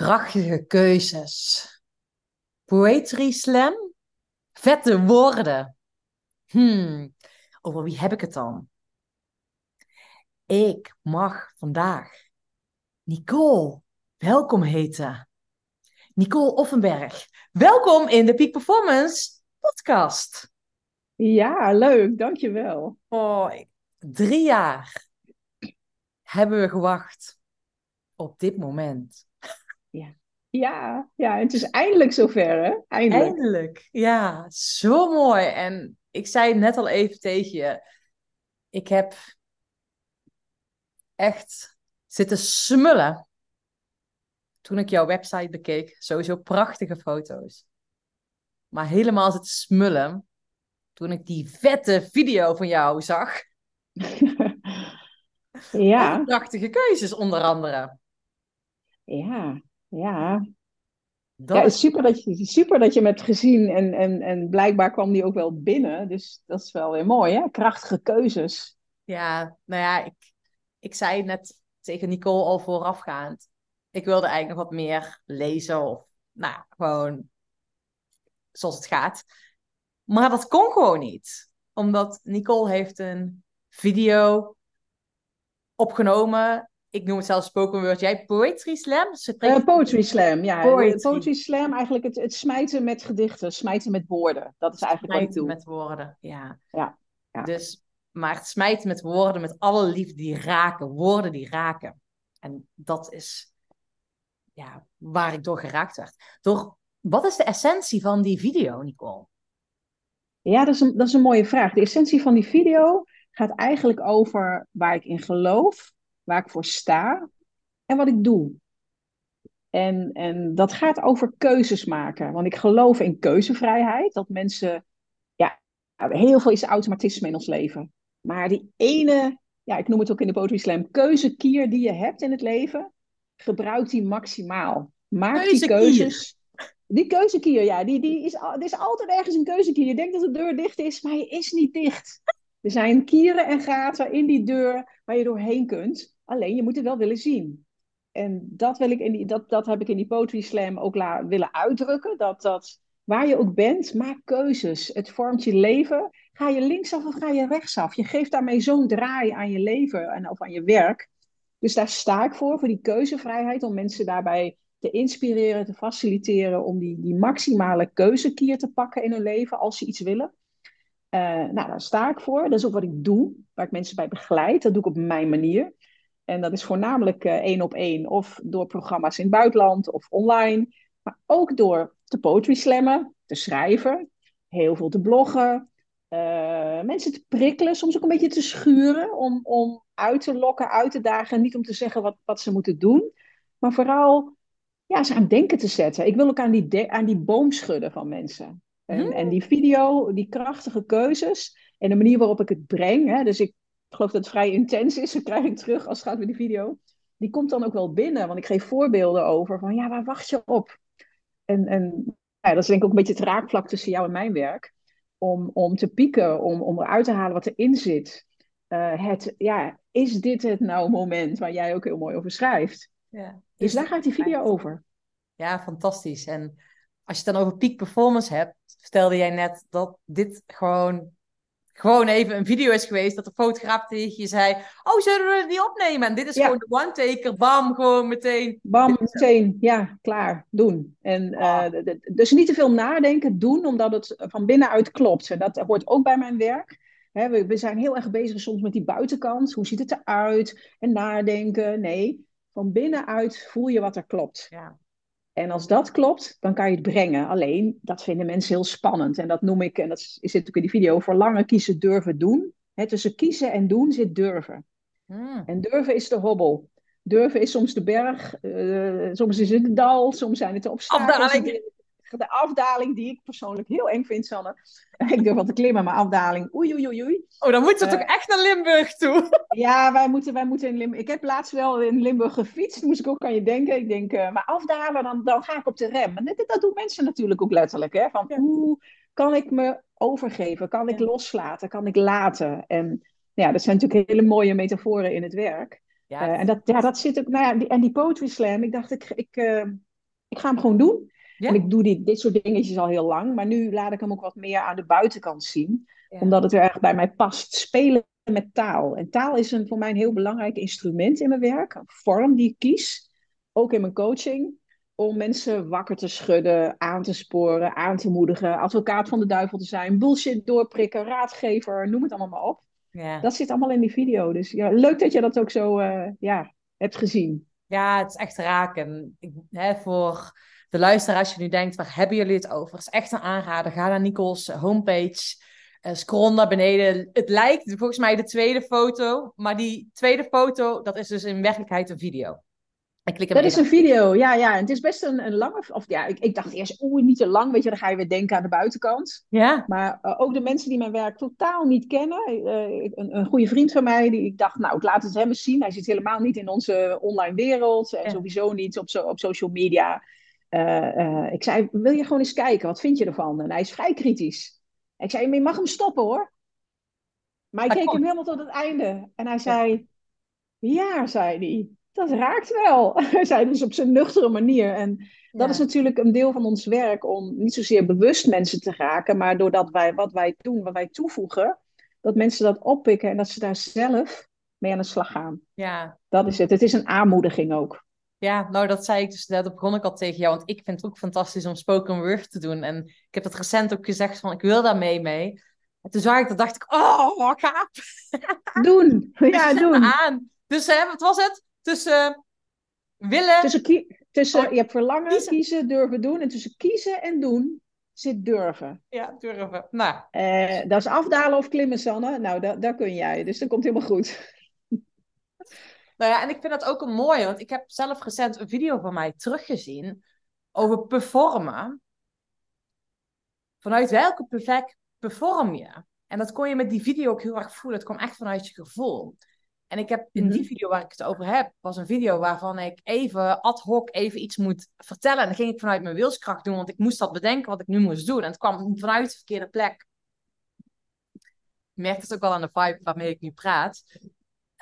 Krachtige keuzes. Poetry slam? Vette woorden. Hmm, over wie heb ik het dan? Ik mag vandaag Nicole welkom heten. Nicole Offenberg, welkom in de Peak Performance podcast. Ja, leuk, dankjewel. Oh, drie jaar hebben we gewacht op dit moment. Ja, ja, ja het is eindelijk zover, hè? Eindelijk. Eindelijk, ja, zo mooi. En ik zei net al even tegen je, ik heb echt zitten smullen toen ik jouw website bekeek. Sowieso prachtige foto's. Maar helemaal zitten smullen toen ik die vette video van jou zag. ja. Prachtige keuzes onder andere. Ja, ja. Dat ja, is... super dat, je, super dat je hem hebt gezien en, en, en blijkbaar kwam die ook wel binnen. Dus dat is wel weer mooi, hè? Krachtige keuzes. Ja, nou ja, ik, ik zei net tegen Nicole al voorafgaand. Ik wilde eigenlijk nog wat meer lezen of, nou, gewoon zoals het gaat. Maar dat kon gewoon niet. Omdat Nicole heeft een video opgenomen ik noem het zelfs spoken word. Jij poetry slam? Uh, poetry slam, ja. Poetry. poetry. slam, eigenlijk het, het smijten met gedichten, smijten met woorden. Dat is eigenlijk smijten wat ik doe. met woorden, ja. ja. Ja. Dus, maar het smijten met woorden, met alle liefde die raken, woorden die raken. En dat is ja, waar ik door geraakt werd. Door, wat is de essentie van die video, Nicole? Ja, dat is, een, dat is een mooie vraag. De essentie van die video gaat eigenlijk over waar ik in geloof waar ik voor sta en wat ik doe. En, en dat gaat over keuzes maken. Want ik geloof in keuzevrijheid. Dat mensen, ja, heel veel is automatisme in ons leven. Maar die ene, ja, ik noem het ook in de Poetry Slam, keuzekier die je hebt in het leven, gebruik die maximaal. Maak die keuzes. Die keuzekier, ja, die, die is, er is altijd ergens een keuzekier. Je denkt dat de deur dicht is, maar hij is niet dicht. Er zijn kieren en gaten in die deur waar je doorheen kunt. Alleen je moet het wel willen zien. En dat, wil ik in die, dat, dat heb ik in die Poetry Slam ook willen uitdrukken. Dat, dat waar je ook bent, maak keuzes. Het vormt je leven. Ga je linksaf of ga je rechtsaf? Je geeft daarmee zo'n draai aan je leven en of aan je werk. Dus daar sta ik voor, voor die keuzevrijheid. Om mensen daarbij te inspireren, te faciliteren. Om die, die maximale keuzekier te pakken in hun leven als ze iets willen. Uh, nou, daar sta ik voor. Dat is ook wat ik doe, waar ik mensen bij begeleid. Dat doe ik op mijn manier. En dat is voornamelijk uh, één op één of door programma's in het buitenland of online. Maar ook door te poetry slammen, te schrijven, heel veel te bloggen. Uh, mensen te prikkelen, soms ook een beetje te schuren om, om uit te lokken, uit te dagen. Niet om te zeggen wat, wat ze moeten doen, maar vooral ja, ze aan denken te zetten. Ik wil ook aan die, aan die boom schudden van mensen. En, hmm. en die video, die krachtige keuzes en de manier waarop ik het breng. Hè, dus ik ik geloof dat het vrij intens is, dat krijg ik terug als het gaat met die video. Die komt dan ook wel binnen, want ik geef voorbeelden over van ja, waar wacht je op? En, en ja, dat is denk ik ook een beetje het raakvlak tussen jou en mijn werk. Om, om te pieken, om, om eruit te halen wat erin zit. Uh, het, ja, is dit het nou moment waar jij ook heel mooi over schrijft? Ja, dus daar gaat die video over. Ja, fantastisch. En als je het dan over peak performance hebt, vertelde jij net dat dit gewoon gewoon even een video is geweest dat de fotograaf tegen je zei: Oh, zullen we het niet opnemen? En dit is gewoon de one-taker, bam, gewoon meteen. Bam, meteen, ja, klaar, doen. En uh, dus niet te veel nadenken, doen, omdat het van binnenuit klopt. En dat hoort ook bij mijn werk. we, we, zijn heel erg bezig soms met die buitenkant. Hoe ziet het eruit? En nadenken. Nee, van binnenuit voel je wat er klopt. Ja. En als dat klopt, dan kan je het brengen. Alleen, dat vinden mensen heel spannend. En dat noem ik, en dat zit ook in die video, verlangen, kiezen, durven, doen. He, tussen kiezen en doen zit durven. Hmm. En durven is de hobbel. Durven is soms de berg, uh, soms is het het dal, soms zijn het de obstakels de afdaling die ik persoonlijk heel eng vind, Sanne. Ik durf wel te klimmen, maar afdaling, oei, oei, oei, oei. Oh, dan moeten we uh, toch echt naar Limburg toe? Ja, wij moeten, wij moeten in Limburg. Ik heb laatst wel in Limburg gefietst, moest ik ook aan je denken. Ik denk, uh, maar afdalen, dan, dan ga ik op de rem. En dat, dat doen mensen natuurlijk ook letterlijk, hè. Van, hoe kan ik me overgeven? Kan ik loslaten? Kan ik laten? En ja, dat zijn natuurlijk hele mooie metaforen in het werk. Ja, uh, en dat, ja, dat zit ook, nou ja, die, en die poetry slam, ik dacht, ik, ik ik ga hem gewoon doen. En ik doe dit, dit soort dingetjes al heel lang. Maar nu laat ik hem ook wat meer aan de buitenkant zien. Omdat het erg bij mij past. Spelen met taal. En taal is een, voor mij een heel belangrijk instrument in mijn werk. Een vorm die ik kies. Ook in mijn coaching. Om mensen wakker te schudden, aan te sporen, aan te moedigen. Advocaat van de duivel te zijn. Bullshit doorprikken, raadgever, noem het allemaal maar op. Ja. Dat zit allemaal in die video. Dus ja, leuk dat je dat ook zo uh, ja, hebt gezien. Ja, het is echt raak. En hè, voor de luisteraar, als je nu denkt, waar hebben jullie het over? Het is echt een aanrader. Ga naar Nicole's homepage. Uh, scroll naar beneden. Het lijkt volgens mij de tweede foto. Maar die tweede foto, dat is dus in werkelijkheid een video. dat is een video, ja, ja. En het is best een, een lange... Of ja, ik, ik dacht eerst, oeh, niet te lang. Weet je, dan ga je weer denken aan de buitenkant. Ja. Maar uh, ook de mensen die mijn werk totaal niet kennen. Uh, een, een goede vriend van mij, die ik dacht, nou, ik laat het hem eens zien. Hij zit helemaal niet in onze online wereld. En sowieso niet op, zo, op social media. Uh, uh, ik zei, wil je gewoon eens kijken, wat vind je ervan? En hij is vrij kritisch. Ik zei, je mag hem stoppen hoor. Maar ik keek hem helemaal tot het einde. En hij zei, ja, zei hij, dat raakt wel. Hij zei dus op zijn nuchtere manier. En dat is natuurlijk een deel van ons werk om niet zozeer bewust mensen te raken, maar doordat wij wat wij doen, wat wij toevoegen, dat mensen dat oppikken en dat ze daar zelf mee aan de slag gaan. Ja. Dat is het. Het is een aanmoediging ook. Ja, nou dat zei ik dus, dat begon ik al tegen jou, want ik vind het ook fantastisch om spoken word te doen. En ik heb dat recent ook gezegd van, ik wil daar mee mee. En toen zag ik dat, dacht ik, oh, wat gaaf. Doen, ja, doen. Aan. Dus hè, wat was het? Tussen willen... Tussen, tussen oh, je hebt verlangen, kiezen. durven, doen. En tussen kiezen en doen zit durven. Ja, durven. Nou. Uh, dat is afdalen of klimmen, Sanne. Nou, daar kun jij. Dus dat komt helemaal goed. Nou ja, en ik vind dat ook een mooie, want ik heb zelf recent een video van mij teruggezien over performen. Vanuit welke perfect perform je? En dat kon je met die video ook heel erg voelen. Het kwam echt vanuit je gevoel. En ik heb in die mhm. video waar ik het over heb, was een video waarvan ik even ad hoc even iets moet vertellen. En dan ging ik vanuit mijn wilskracht doen, want ik moest dat bedenken wat ik nu moest doen. En het kwam vanuit de verkeerde plek. Je merkt het ook wel aan de vibe waarmee ik nu praat.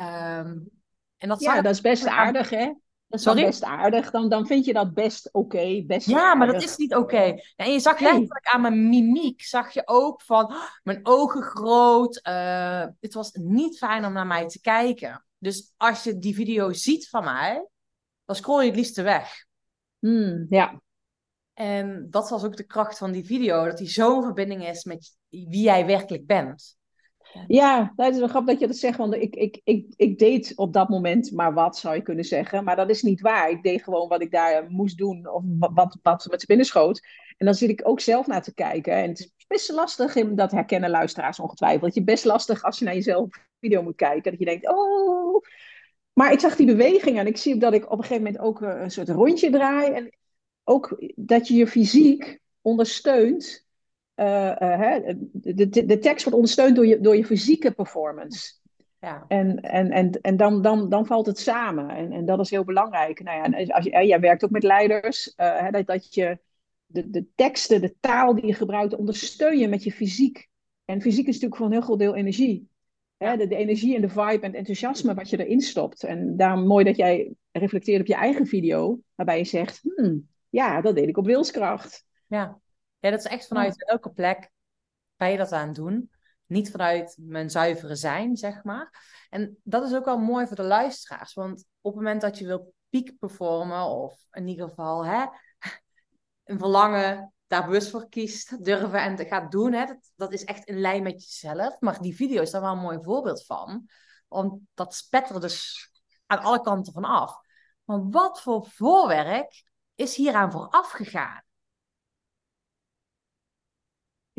Um, en dat ja, dat is best aardig, hè? Dat is Sorry? best aardig. Dan, dan vind je dat best oké, best Ja, maar dat is niet oké. En je zag letterlijk aan mijn mimiek, zag je ook van, oh, mijn ogen groot. Uh, het was niet fijn om naar mij te kijken. Dus als je die video ziet van mij, dan scroll je het liefst weg. Hmm, ja. En dat was ook de kracht van die video, dat die zo'n verbinding is met wie jij werkelijk bent. Ja, dat is wel grappig dat je dat zegt, want ik, ik, ik, ik deed op dat moment maar wat, zou je kunnen zeggen. Maar dat is niet waar. Ik deed gewoon wat ik daar moest doen, of wat, wat met binnen schoot. En dan zit ik ook zelf naar te kijken. En het is best lastig, in, dat herkennen luisteraars ongetwijfeld. Je best lastig als je naar jezelf video moet kijken, dat je denkt, oh... Maar ik zag die beweging en ik zie dat ik op een gegeven moment ook eh, een soort rondje draai. En ook dat je je fysiek ondersteunt de, de, de tekst wordt ondersteund door je, door je fysieke performance. Ja. En, en, en, en dan, dan, dan valt het samen. En, en dat is heel belangrijk. Nou ja, als je, jij werkt ook met leiders, uh, dat, dat je de, de teksten, de taal die je gebruikt, ondersteun je met je fysiek. En fysiek is natuurlijk voor een heel groot deel energie. Hè, de, de, energie en de vibe en het enthousiasme wat je erin stopt. En daarom mooi dat jij reflecteert op je eigen video, waarbij je zegt, hmm, ja, dat deed ik op wilskracht. Ja. Ja, dat is echt vanuit elke plek ben je dat aan het doen. Niet vanuit mijn zuivere zijn, zeg maar. En dat is ook wel mooi voor de luisteraars. Want op het moment dat je wil piek performen, of in ieder geval hè, een verlangen daar bewust voor kiest, durven en gaat doen, hè, dat, dat is echt in lijn met jezelf. Maar die video is daar wel een mooi voorbeeld van. Want dat spettert dus aan alle kanten van af. Maar wat voor voorwerk is hieraan vooraf gegaan?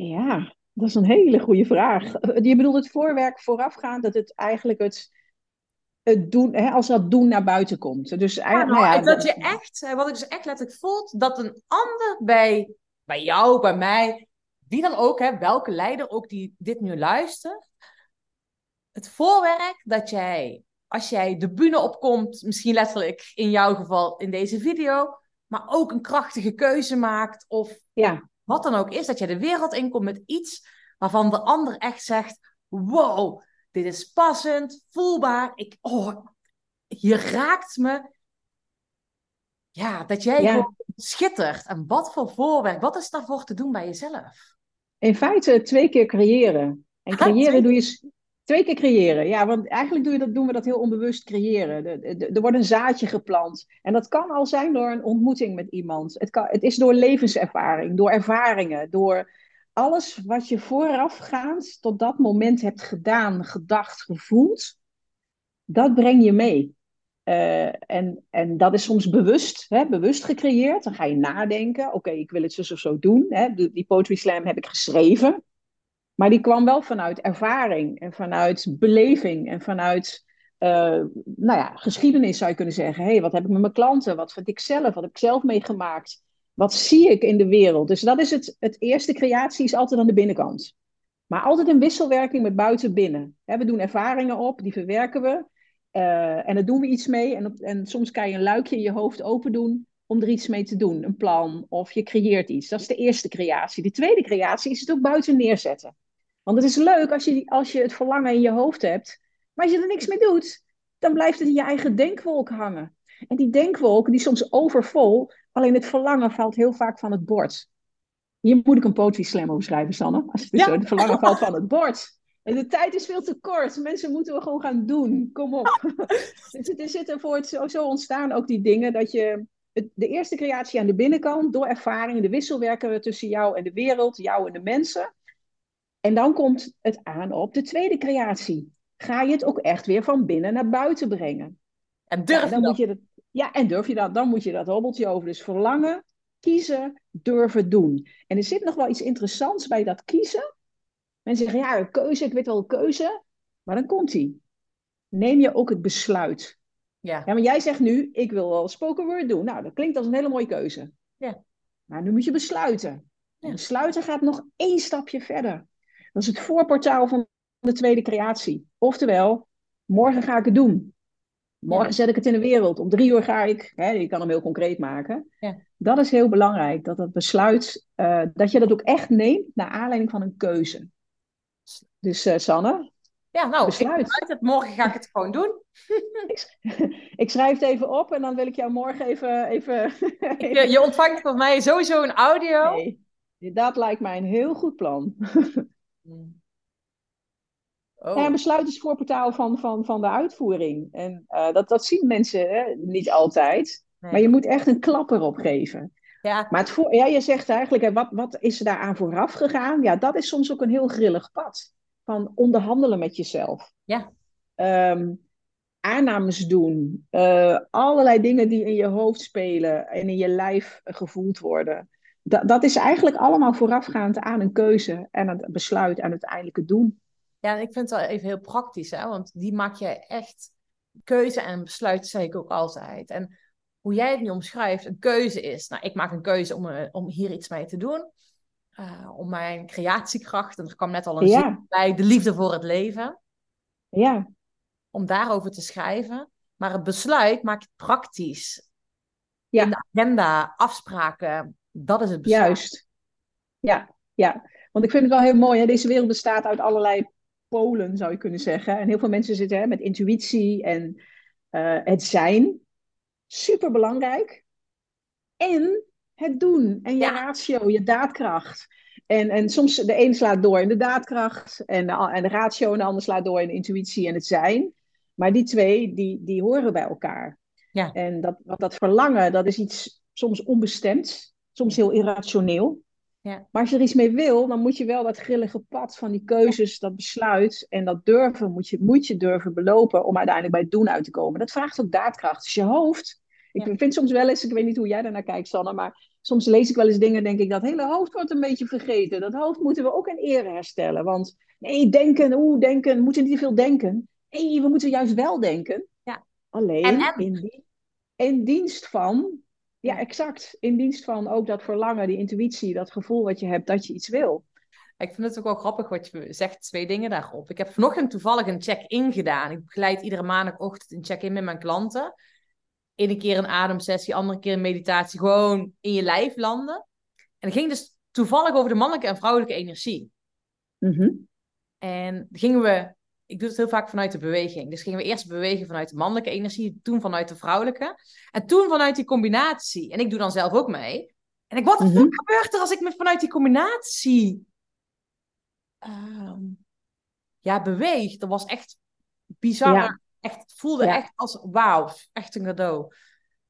Ja, dat is een hele goede vraag. Je bedoelt het voorwerk voorafgaand, dat het eigenlijk het, het doen, hè, als dat doen naar buiten komt. Dus eigenlijk, nou, ja, dat, je echt, wat ik dus echt letterlijk voelt, dat een ander bij, bij jou, bij mij, wie dan ook, hè, welke leider ook die dit nu luistert, het voorwerk dat jij, als jij de bühne opkomt, misschien letterlijk in jouw geval in deze video, maar ook een krachtige keuze maakt of ja wat dan ook is, dat je de wereld inkomt met iets waarvan de ander echt zegt: wow, dit is passend, voelbaar. Ik, oh, je raakt me. Ja, dat jij schittert. En wat voor voorwerk, wat is daarvoor te doen bij jezelf? In feite twee keer creëren. En creëren doe je twee keer creëren. Ja, want eigenlijk doe je dat, doen we dat heel onbewust creëren. Er wordt een zaadje geplant. En dat kan al zijn door een ontmoeting met iemand. Het, kan, het is door levenservaring, door ervaringen, door alles wat je voorafgaand tot dat moment hebt gedaan, gedacht, gevoeld. Dat breng je mee. Uh, en, en dat is soms bewust, hè, bewust gecreëerd. Dan ga je nadenken, oké, ik wil het zo of zo doen. Hè. Die poetry slam heb ik geschreven. Maar die kwam wel vanuit ervaring en vanuit beleving en vanuit uh, nou ja, geschiedenis zou je kunnen zeggen. hey, wat heb ik met mijn klanten? Wat vind ik zelf? Wat heb ik zelf meegemaakt? Wat zie ik in de wereld? Dus dat is het, het eerste creatie is altijd aan de binnenkant. Maar altijd een wisselwerking met buiten-binnen. We doen ervaringen op, die verwerken we. Uh, en daar doen we iets mee. En, en soms kan je een luikje in je hoofd open doen om er iets mee te doen. Een plan of je creëert iets. Dat is de eerste creatie. De tweede creatie is het ook buiten neerzetten. Want het is leuk als je, als je het verlangen in je hoofd hebt. Maar als je er niks mee doet, dan blijft het in je eigen denkwolk hangen. En die denkwolk die is soms overvol. Alleen het verlangen valt heel vaak van het bord. Hier moet ik een poetry slam over schrijven, Sanne. Als het, ja. zo, het verlangen valt van het bord. De tijd is veel te kort. Mensen moeten we gewoon gaan doen. Kom op. dus het is er voor het zo, zo ontstaan ook die dingen dat je de eerste creatie aan de binnenkant, door ervaring, de wisselwerken tussen jou en de wereld, jou en de mensen. En dan komt het aan op de tweede creatie. Ga je het ook echt weer van binnen naar buiten brengen? En durf ja, dan Moet je dat, ja, en durf je dat? Dan moet je dat hobbeltje over. Dus verlangen, kiezen, durven doen. En er zit nog wel iets interessants bij dat kiezen. Mensen zeggen, ja, een keuze, ik weet wel een keuze. Maar dan komt die. Neem je ook het besluit. Ja. ja, maar jij zegt nu, ik wil wel spoken word doen. Nou, dat klinkt als een hele mooie keuze. Ja. Maar nu moet je besluiten. Ja. Besluiten gaat nog één stapje verder. Dat is het voorportaal van de tweede creatie. Oftewel, morgen ga ik het doen. Morgen zet ik het in de wereld. Om drie uur ga ik. Hè, je kan hem heel concreet maken. Ja. Dat is heel belangrijk. Dat het besluit, uh, dat je dat ook echt neemt naar aanleiding van een keuze. Dus uh, Sanne, ja, nou, besluit. het. Morgen ga ik het gewoon doen. ik, schrijf het even op en dan wil ik jou morgen even... even je, je, ontvangt van mij sowieso een audio. Nee, dat lijkt mij een heel goed plan. Oh. Ja, besluit is voorportaal van, van, van de uitvoering. En uh, dat, dat zien mensen hè, niet altijd. Maar je moet echt een klap erop geven. Ja. Maar het voor, ja, je zegt eigenlijk, wat, wat is er daaraan vooraf gegaan? Ja, dat is soms ook een heel grillig pad. Van onderhandelen met jezelf. Ja. Um, aannames doen. Uh, allerlei dingen die in je hoofd spelen en in je lijf gevoeld worden. Dat, dat is eigenlijk allemaal voorafgaand aan een keuze en het besluit en uiteindelijk het doen. Ja, ik vind het wel even heel praktisch, hè? want die maak je echt keuze en besluit zeg ik ook altijd. En hoe jij het nu omschrijft, een keuze is. Nou, ik maak een keuze om, eh, om hier iets mee te doen. Uh, om mijn creatiekracht, en er kwam net al een ja. zin bij, de liefde voor het leven. Ja. Om daarover te schrijven. Maar het besluit maak je praktisch. Ja. In de agenda, afspraken, dat is het besluit. Juist. Ja, ja. Want ik vind het wel heel mooi. Hè? Deze wereld bestaat uit allerlei polen, zou je kunnen zeggen. En heel veel mensen zitten hè, met intuïtie en uh, het zijn. Super belangrijk. En het doen. En je ratio, je daadkracht. En, en soms de een slaat door in de daadkracht. En de, en de ratio en de ander slaat door in de intuïtie en het zijn. Maar die twee, die, die horen bij elkaar. Ja. En dat, dat verlangen, dat is iets soms onbestemd. Soms heel irrationeel. Ja. Maar als je er iets mee wil, dan moet je wel dat grillige pad van die keuzes, dat besluit en dat durven, moet je, moet je durven belopen om uiteindelijk bij het doen uit te komen. Dat vraagt ook daadkracht. Dus je hoofd, ik vind soms wel eens, ik weet niet hoe jij daarnaar kijkt, Sanne, maar soms lees ik wel eens dingen, denk ik, dat hele hoofd wordt een beetje vergeten. Dat hoofd moeten we ook in ere herstellen. Want nee, denken, oeh, denken, we moeten niet te veel denken. Nee, we moeten juist wel denken. Ja. Alleen In, in dienst van ja, exact. In dienst van ook dat verlangen, die intuïtie, dat gevoel wat je hebt dat je iets wil. Ik vind het ook wel grappig wat je zegt, twee dingen daarop. Ik heb vanochtend toevallig een check-in gedaan. Ik begeleid iedere maandagochtend een check-in met mijn klanten. Eén keer een ademsessie, andere keer een meditatie. Gewoon in je lijf landen. En het ging dus toevallig over de mannelijke en vrouwelijke energie. Mm En gingen we ik doe het heel vaak vanuit de beweging. Dus gingen we eerst bewegen vanuit de mannelijke energie, toen vanuit de vrouwelijke. En toen vanuit die combinatie. En ik doe dan zelf ook mee. En ik, wat mm gebeurt er als ik me vanuit die combinatie um, ja, beweeg? Dat was echt bizar. Ja. Echt, voelde echt als wauw, echt een cadeau.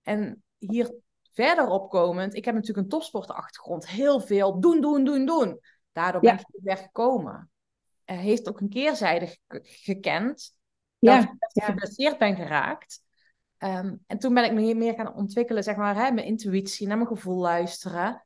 En hier verder opkomend, ik heb natuurlijk een topsportachtergrond. Heel veel doen, doen, doen, doen. Daardoor ben ik weer gekomen. Uh, heeft ook een keerzijde gekend. Ja. Dat ik geblesseerd ben geraakt. Ehm, en toen ben ik me meer gaan ontwikkelen, zeg maar, hè, mijn intuïtie, naar mijn gevoel luisteren.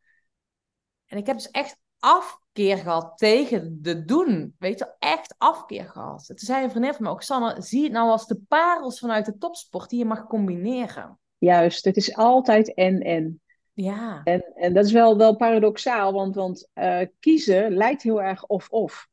En ik heb dus echt afkeer gehad tegen de doen. Weet je, echt afkeer gehad. Toen zei een vriendin van me, Oksana, zie het nou als de parels vanuit de topsport die je mag combineren. Juist, het is altijd en-en. Ja. En, en dat is wel, wel paradoxaal, want, want uh, kiezen lijkt heel erg of-of.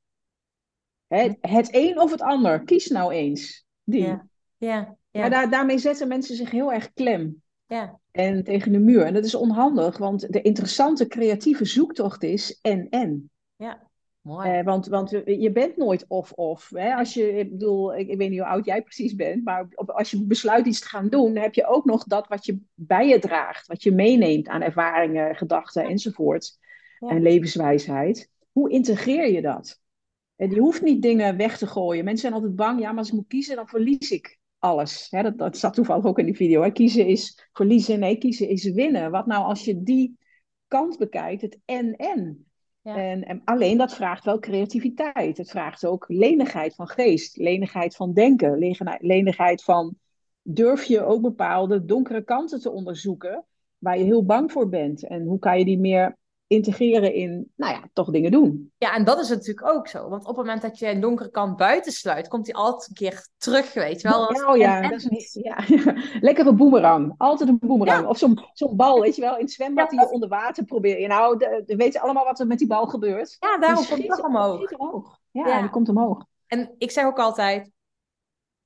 Het, het een of het ander, kies nou eens. Die. Ja, ja. ja. Maar daar, daarmee zetten mensen zich heel erg klem. Ja. En tegen de muur. En dat is onhandig, want de interessante creatieve zoektocht is en-en. Ja. Mooi. Eh, want, want je bent nooit of-of. Als je, ik bedoel, ik, ik, weet niet hoe oud jij precies bent, maar als je besluit iets te gaan doen, heb je ook nog dat wat je bij je draagt, wat je meeneemt aan ervaringen, gedachten enzovoort. En levenswijsheid. Hoe integreer je dat? En je hoeft niet dingen weg te gooien. Mensen zijn altijd bang, ja, maar als ik moet kiezen, dan verlies ik alles. dat, dat staat toevallig ook in die video. Hè? Kiezen is verliezen, nee, kiezen is winnen. Wat nou als je die kant bekijkt, het en-en. En, en, alleen dat vraagt wel creativiteit. Het vraagt ook lenigheid van geest, lenigheid van denken, lenigheid van durf je ook bepaalde donkere kanten te onderzoeken waar je heel bang voor bent. En hoe kan je die meer integreren in, nou ja, toch dingen doen. Ja, en dat is natuurlijk ook zo. Want op het moment dat je een donkere kant buitensluit, komt hij altijd een keer terug, weet je wel. Oh ja, dat is niet, ja. lekkere boemerang. Altijd een boemerang. Of zo'n zo'n bal, weet je wel, in het zwembad die je onder water probeert. Nou, we weten allemaal wat er met die bal gebeurt. Ja, daarom komt hij omhoog. omhoog. Ja, ja, die komt omhoog. En ik zeg ook altijd,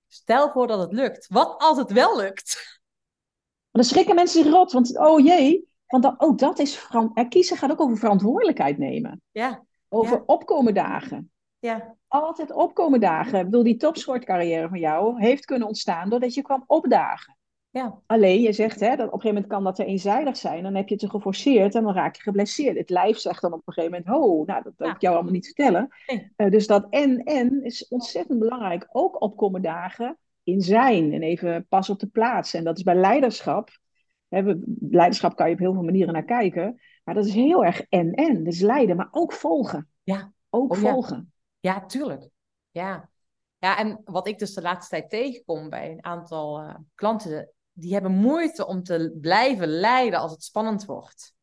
stel voor dat het lukt. Wat als het wel lukt? Dan schrikken mensen zich rot, want oh jee, want dan, ook dat is, kiezen gaat ook over verantwoordelijkheid nemen. Ja. Over opkomen dagen. Ja. Altijd opkomen dagen. Ik bedoel, die topsportcarrière van jou heeft kunnen ontstaan doordat je kwam opdagen. Ja. Alleen, je zegt, hè, dat op een gegeven moment kan dat er eenzijdig zijn. Dan heb je het te geforceerd en dan raak je geblesseerd. Het lijf zegt dan op een gegeven moment, oh, nou, dat wil ik jou allemaal niet vertellen. Nee. Uh, dus dat en-en is ontzettend belangrijk. Ook opkomen dagen in zijn. En even pas op de plaats. En dat is bij leiderschap leiderschap kan je op heel veel manieren naar kijken. Maar dat is heel erg en-en. Dus leiden, maar ook volgen. Ja. Ook oh, volgen. Ja. ja, tuurlijk. Ja. ja, en wat ik dus de laatste tijd tegenkom bij een aantal uh, klanten, die hebben moeite om te blijven leiden als het spannend wordt.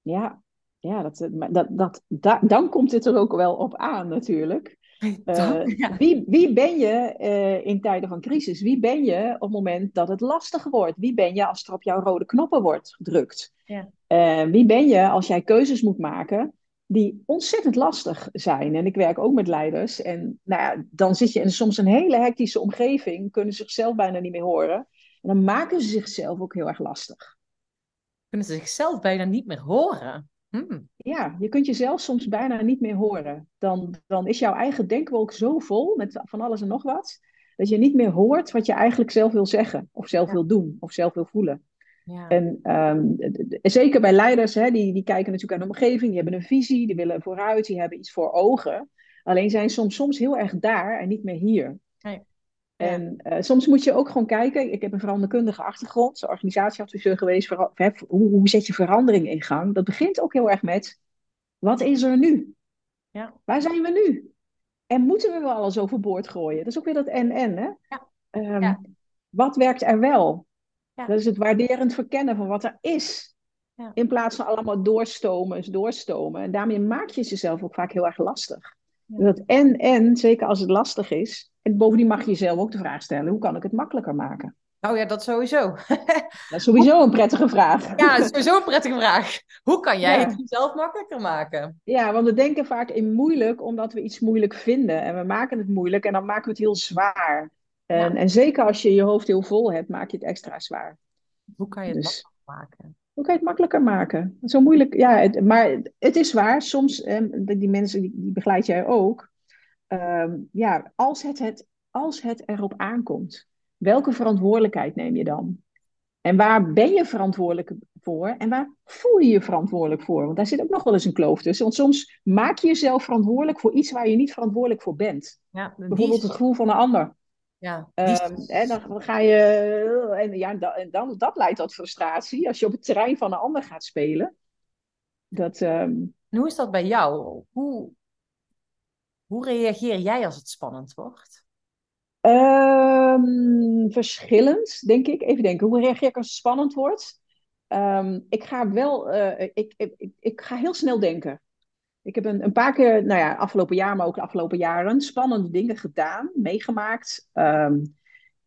Ja, ja dat, dat, dat, dat, dan komt het er ook wel op aan natuurlijk. Uh, wie, wie ben je uh, in tijden van crisis? Wie ben je op het moment dat het lastig wordt? Wie ben je als er op jouw rode knoppen wordt gedrukt? Ja. Uh, wie ben je als jij keuzes moet maken die ontzettend lastig zijn? En ik werk ook met leiders. En nou ja, dan zit je in soms een hele hectische omgeving, kunnen zichzelf bijna niet meer horen. En dan maken ze zichzelf ook heel erg lastig. Kunnen ze zichzelf bijna niet meer horen? Hmm. Ja, je kunt jezelf soms bijna niet meer horen. Dan, dan is jouw eigen denkwolk zo vol met van alles en nog wat, dat je niet meer hoort wat je eigenlijk zelf wil zeggen, of zelf wil doen, of zelf wil voelen. Ja. En um, zeker bij leiders, hè, die, die kijken natuurlijk aan de omgeving, die hebben een visie, die willen vooruit, die hebben iets voor ogen. Alleen zijn soms, soms heel erg daar en niet meer hier. Nee. En uh, soms moet je ook gewoon kijken. Ik heb een veranderkundige achtergrond, organisatieadviseur geweest. Voor, hoe, hoe zet je verandering in gang? Dat begint ook heel erg met: wat is er nu? Ja. Waar zijn we nu? En moeten we wel alles overboord gooien? Dat is ook weer dat en-en. Hè? Ja. Um, ja. Wat werkt er wel? Ja. Dat is het waarderend verkennen van wat er is. Ja. In plaats van allemaal doorstomen, doorstomen. En daarmee maak je jezelf ook vaak heel erg lastig. Dat en-en, zeker als het lastig is, en bovendien mag je jezelf ook de vraag stellen: hoe kan ik het makkelijker maken? Oh ja, dat sowieso. dat is sowieso een prettige vraag. Ja, dat is sowieso een prettige vraag. Hoe kan jij ja. het jezelf makkelijker maken? Ja, want we denken vaak in moeilijk omdat we iets moeilijk vinden. En we maken het moeilijk en dan maken we het heel zwaar. En, ja. en zeker als je je hoofd heel vol hebt, maak je het extra zwaar. Hoe kan je het dus, makkelijker maken? Hoe kan je het makkelijker maken? Zo moeilijk, ja, het, maar het is waar. Soms, eh, die mensen, die, die begeleid jij ook. Um, ja, als het het als het erop aankomt, welke verantwoordelijkheid neem je dan? En waar ben je verantwoordelijk voor en waar voel je je verantwoordelijk voor? Want daar zit ook nog wel eens een kloof tussen. Want soms maak je jezelf verantwoordelijk voor iets waar je niet verantwoordelijk voor bent. Ja, Bijvoorbeeld het gevoel van een ander. Ja, um, hè, dan ga je. En, ja, en dan, dat leidt tot frustratie als je op het terrein van een ander gaat spelen. Dat, um... hoe is dat bij jou? Hoe, hoe reageer jij als het spannend wordt? Um, verschillend, denk ik. Even denken, hoe reageer ik als het spannend wordt? Um, ik ga wel, uh, ik, ik, ik, ga heel snel denken. Ik heb een, een paar keer, nou ja, afgelopen jaar, maar ook de afgelopen jaren, spannende dingen gedaan, meegemaakt. Um,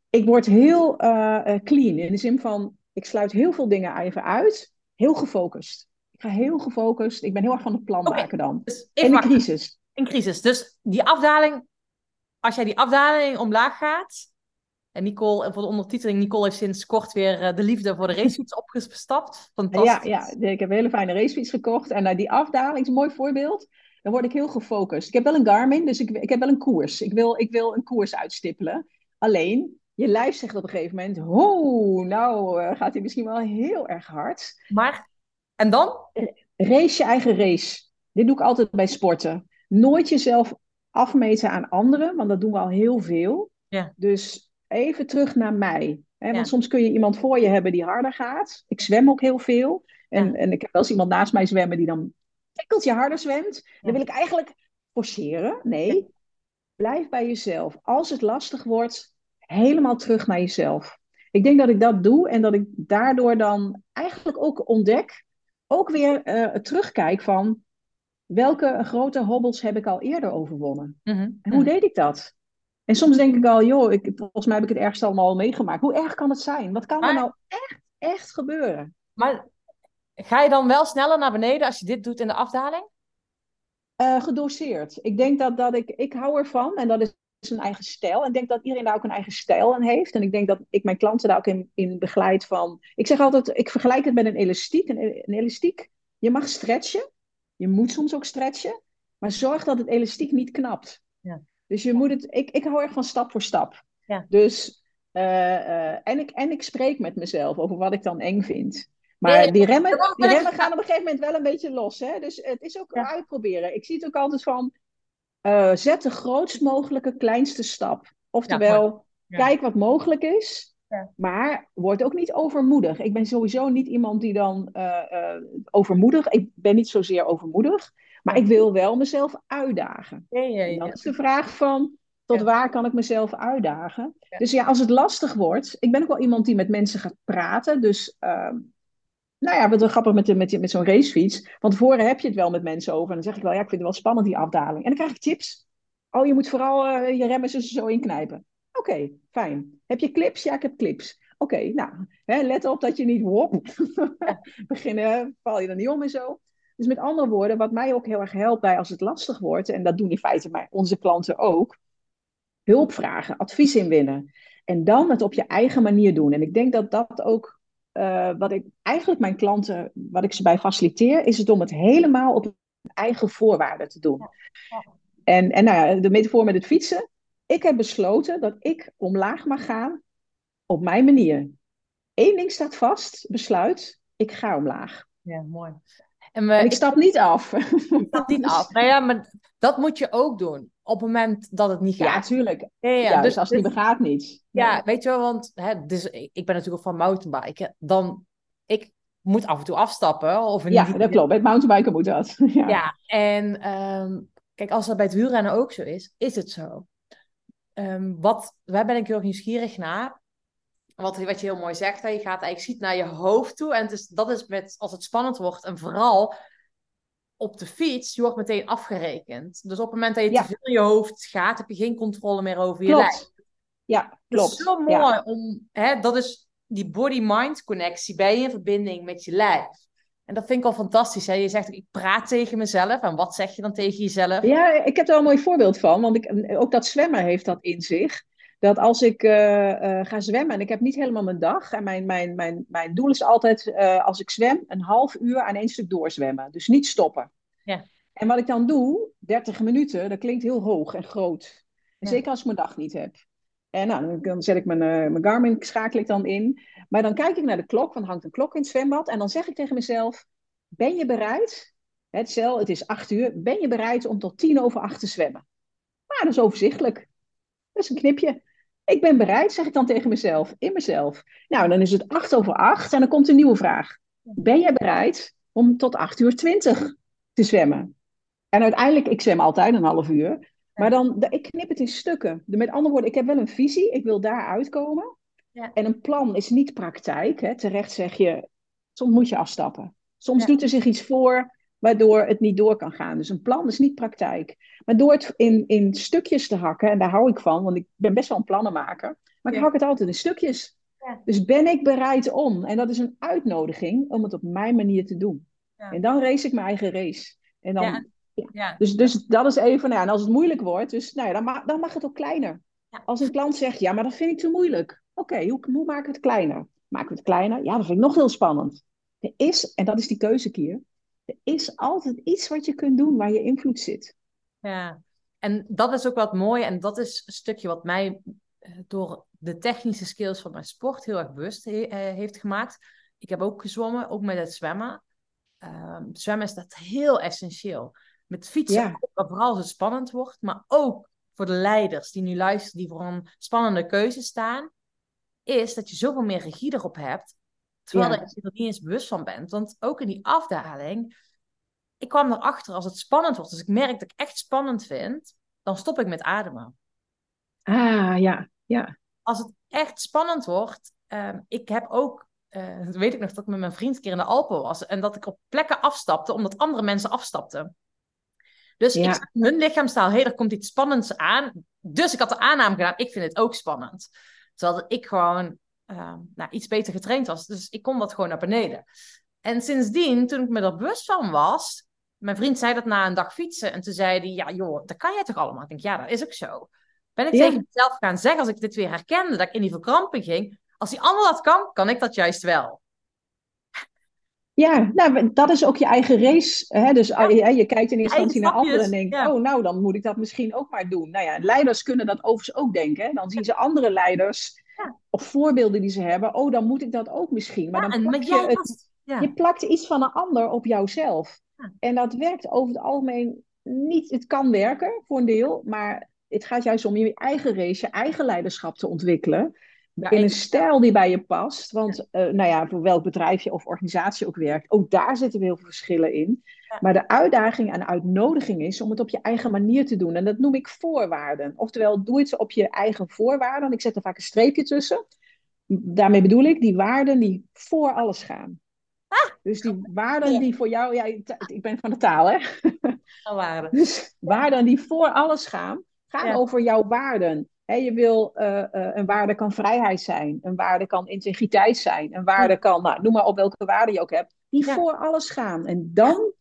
ik word heel uh, clean in de zin van, ik sluit heel veel dingen even uit, heel gefocust. Ik ga heel gefocust, ik ben heel erg van het plan okay, maken dan. Dus in de crisis. In crisis. Dus die afdaling, als jij die afdaling omlaag gaat, en Nicole, voor de ondertiteling, Nicole heeft sinds kort weer uh, de liefde voor de racefiets opgestapt. Fantastisch. Ja, ja, ik heb een hele fijne racefiets gekocht. En uh, die afdaling is een mooi voorbeeld. Dan word ik heel gefocust. Ik heb wel een Garmin, dus ik, ik heb wel een koers. Ik wil, ik wil een koers uitstippelen. Alleen, je lijf zegt op een gegeven moment... Oh, nou uh, gaat hij misschien wel heel erg hard. Maar, en dan? Race je eigen race. Dit doe ik altijd bij sporten. Nooit jezelf afmeten aan anderen, want dat doen we al heel veel. Ja. Dus even terug naar mij. Hè? Want soms kun je iemand voor je hebben die harder gaat. Ik zwem ook heel veel. En, Ja. en ik heb wel eens iemand naast mij zwemmen die dan tikkeltje harder zwemt. Dan wil ik eigenlijk forceren. Nee, blijf bij jezelf. Als het lastig wordt, helemaal terug naar jezelf. Ik denk dat ik dat doe en dat ik daardoor dan eigenlijk ook ontdek, ook weer eh, terugkijk van welke grote hobbels heb ik al eerder overwonnen. Mhm, En hoe mhm. deed ik dat? En soms denk ik al, joh, ik, volgens mij heb ik het ergste allemaal al meegemaakt. Hoe erg kan het zijn? Wat kan er nou echt, echt gebeuren? Maar ga je dan wel sneller naar beneden als je dit doet in de afdaling? Eh, gedoseerd. Ik denk dat, dat ik, ik hou ervan en dat is een eigen stijl. En ik denk dat iedereen daar ook een eigen stijl aan heeft. En ik denk dat ik mijn klanten daar ook in, in begeleid van. Ik zeg altijd, ik vergelijk het met een elastiek. Een, een elastiek, je mag stretchen. Je moet soms ook stretchen. Maar zorg dat het elastiek niet knapt. Ja. Dus je moet het, ik, ik hou erg van stap voor stap. Ja. Dus, eh, eh, en, ik, en ik spreek met mezelf over wat ik dan eng vind. Maar Nee, die remmen, die remmen gaan op een gegeven moment wel een beetje los. Hè? Dus het is ook Ja. uitproberen. Ik zie het ook altijd van, eh, zet de grootst mogelijke kleinste stap. Oftewel, Ja. kijk wat mogelijk is. Ja. Maar word ook niet overmoedig. Ik ben sowieso niet iemand die dan eh, eh, overmoedig. Ik ben niet zozeer overmoedig. Maar ik wil wel mezelf uitdagen. Ja, ja, En dan ja. is de vraag van, tot waar kan ik mezelf uitdagen? Dus ja, als het lastig wordt, ik ben ook wel iemand die met mensen gaat praten. Dus, ehm, nou ja, wat wel grappig met, de- met, met zo'n racefiets. Van tevoren heb je het wel met mensen over. En dan zeg ik wel, ja, ik vind het wel spannend die afdaling. En dan krijg ik tips. Oh, je moet vooral eh, je remmen zo, zo inknijpen. Oké, fijn. Heb je clips? Ja, ik heb clips. Oké, nou, hè, let op dat je niet wop. Beginnen, val je er niet om en zo. Dus met andere woorden, wat mij ook heel erg helpt bij als het lastig wordt, en dat doen in feite mijn, onze klanten ook, hulp vragen, advies inwinnen. En dan het op je eigen manier doen. En ik denk dat dat ook, eh, wat ik eigenlijk mijn klanten, wat ik ze bij faciliteer, is het om het helemaal op eigen voorwaarden te doen. Ja. En, en nou ja, de metafoor met het fietsen. Ik heb besloten dat ik omlaag mag gaan op mijn manier. Eén ding staat vast, besluit, ik ga omlaag. Ja, mooi. En, we, En ik stap niet af. ik stap niet af. Nou ja, maar dat moet je ook doen. Op het moment dat het niet Ja, gaat. tuurlijk. Ja, ja, Ja, dus, als het dus- niet begaat, niet. Ja, Nee. weet je wel, want hè, dus, ik ik ben natuurlijk ook van mountainbiken. Dan, ik moet af en toe afstappen. Of in Ja, die- dat klopt. Bij het mountainbiken moet dat. Ja. Ja, en ehm, kijk, als dat bij het wielrennen ook zo is, is het zo. Ehm, wat, waar ben ik heel erg nieuwsgierig naar? Wat, wat je heel mooi zegt, hè, je gaat eigenlijk ziet naar je hoofd toe. En het is, dat is met, als het spannend wordt, en vooral op de fiets, je wordt meteen afgerekend. Dus op het moment dat je Ja. te veel in je hoofd gaat, heb je geen controle meer over je lijf. Klopt. Ja, Het klopt. is zo Ja. mooi om, hè, dat is die body-mind connectie. Ben je in verbinding met je lijf? En dat vind ik al fantastisch. Hè? Je zegt, ik praat tegen mezelf. En wat zeg je dan tegen jezelf? Ja, ik heb er wel een mooi voorbeeld van. Want ik, ook dat zwemmen heeft dat in zich. Dat als ik eh, eh, ga zwemmen en ik heb niet helemaal mijn dag. En mijn, mijn, mijn, mijn doel is altijd, eh, als ik zwem, een half uur aan één stuk doorzwemmen. Dus niet stoppen. Ja. En wat ik dan doe, 30 minuten, dat klinkt heel hoog en groot. Ja. Zeker als ik mijn dag niet heb. En nou, dan zet ik mijn, mijn Garmin, schakel ik dan in. Maar dan kijk ik naar de klok, want er hangt een klok in het zwembad. En dan zeg ik tegen mezelf, ben je bereid? Het, cel, het is acht uur. Ben je bereid om tot tien over acht te zwemmen? Nou, dat is overzichtelijk. Dat is een knipje. Ik ben bereid, zeg ik dan tegen mezelf, in mezelf. Nou, dan is het acht over acht en dan komt een nieuwe vraag. Ben je bereid om tot acht uur twintig te zwemmen? En uiteindelijk, ik zwem altijd een half uur. Maar dan, ik knip het in stukken. Met andere woorden, ik heb wel een visie, ik wil daar uitkomen. Ja. En een plan is niet praktijk. Hè. Terecht zeg je, soms moet je afstappen. Soms doet er zich iets voor waardoor het niet door kan gaan. Dus een plan is niet praktijk. Maar door het in, in stukjes te hakken, en daar hou ik van, want ik ben best wel een plannenmaker, maar ik hak het altijd in stukjes. Ja. Dus ben ik bereid om? En dat is een uitnodiging om het op mijn manier te doen. En dan race ik mijn eigen race. En dan. Dus, dus dat is even, nou, en als het moeilijk wordt, dus, nou ja, dan, mag, dan mag het ook kleiner. Als een klant zegt, ja, maar dat vind ik te moeilijk. Oké, hoe, hoe maken we het kleiner? Maken we het kleiner? Ja, dat vind ik nog heel spannend. Er is, en dat is die keuzekier, er is altijd iets wat je kunt doen waar je invloed zit. Ja, en dat is ook wat mooi. En dat is een stukje wat mij eh, door de technische skills van mijn sport heel erg bewust he eh, heeft gemaakt. Ik heb ook gezwommen, ook met het zwemmen. Uh, zwemmen is dat heel essentieel. Met fietsen, ja. vooral als het spannend wordt, maar ook voor de leiders die nu luisteren, die voor een spannende keuze staan, is dat je zoveel meer regie erop hebt, terwijl je er niet eens bewust van bent. Want ook in die afdaling, ik kwam erachter als het spannend wordt, als ik merk dat ik echt spannend vind, dan stop ik met ademen. Ah, ja, ja. Als het echt spannend wordt, um, ik heb ook, uh, weet ik nog, dat ik met mijn vriend een keer in de Alpen was en dat ik op plekken afstapte omdat andere mensen afstapten. Dus ik zag hun lichaamstaal, hé, hey, er komt iets spannends aan. Dus ik had de aanname gedaan, ik vind het ook spannend. Terwijl ik gewoon uh, nou, iets beter getraind was. Dus ik kon dat gewoon naar beneden. En sindsdien, toen ik me er bewust van was, mijn vriend zei dat na een dag fietsen. En toen zei hij, ja joh, dat kan jij toch allemaal? Ik denk, ja, dat is ook zo. Ben ik tegen mezelf gaan zeggen, als ik dit weer herkende, dat ik in die verkramping ging. Als die ander dat kan, kan ik dat juist wel. Ja, nou, dat is ook je eigen race. Hè? Dus ja. je, je, kijkt in eerste instantie naar anderen en denkt, oh, nou, dan moet ik dat misschien ook maar doen. Nou ja, leiders kunnen dat overigens ook denken. Hè? Dan zien ze andere leiders of voorbeelden die ze hebben. Oh, dan moet ik dat ook misschien. Maar dan plak je, het, je plakt iets van een ander op jouzelf. En dat werkt over het algemeen niet. Het kan werken voor een deel, maar het gaat juist om je eigen race, je eigen leiderschap te ontwikkelen in een stijl die bij je past. Want uh, nou ja, voor welk bedrijf je of organisatie ook werkt, ook daar zitten heel veel verschillen in. Maar de uitdaging en uitnodiging is om het op je eigen manier te doen. En dat noem ik voorwaarden. Oftewel, doe het op je eigen voorwaarden. Ik zet er vaak een streepje tussen. Daarmee bedoel ik die waarden die voor alles gaan. Ah, dus die waarden die voor jou, ja, ik ben van de taal, hè? Waarden. Dus waarden die voor alles gaan, gaan over jouw waarden je wil, uh, uh, een waarde kan vrijheid zijn, een waarde kan integriteit zijn, een waarde kan, nou, noem maar op welke waarde je ook hebt, die voor alles gaan. En dan,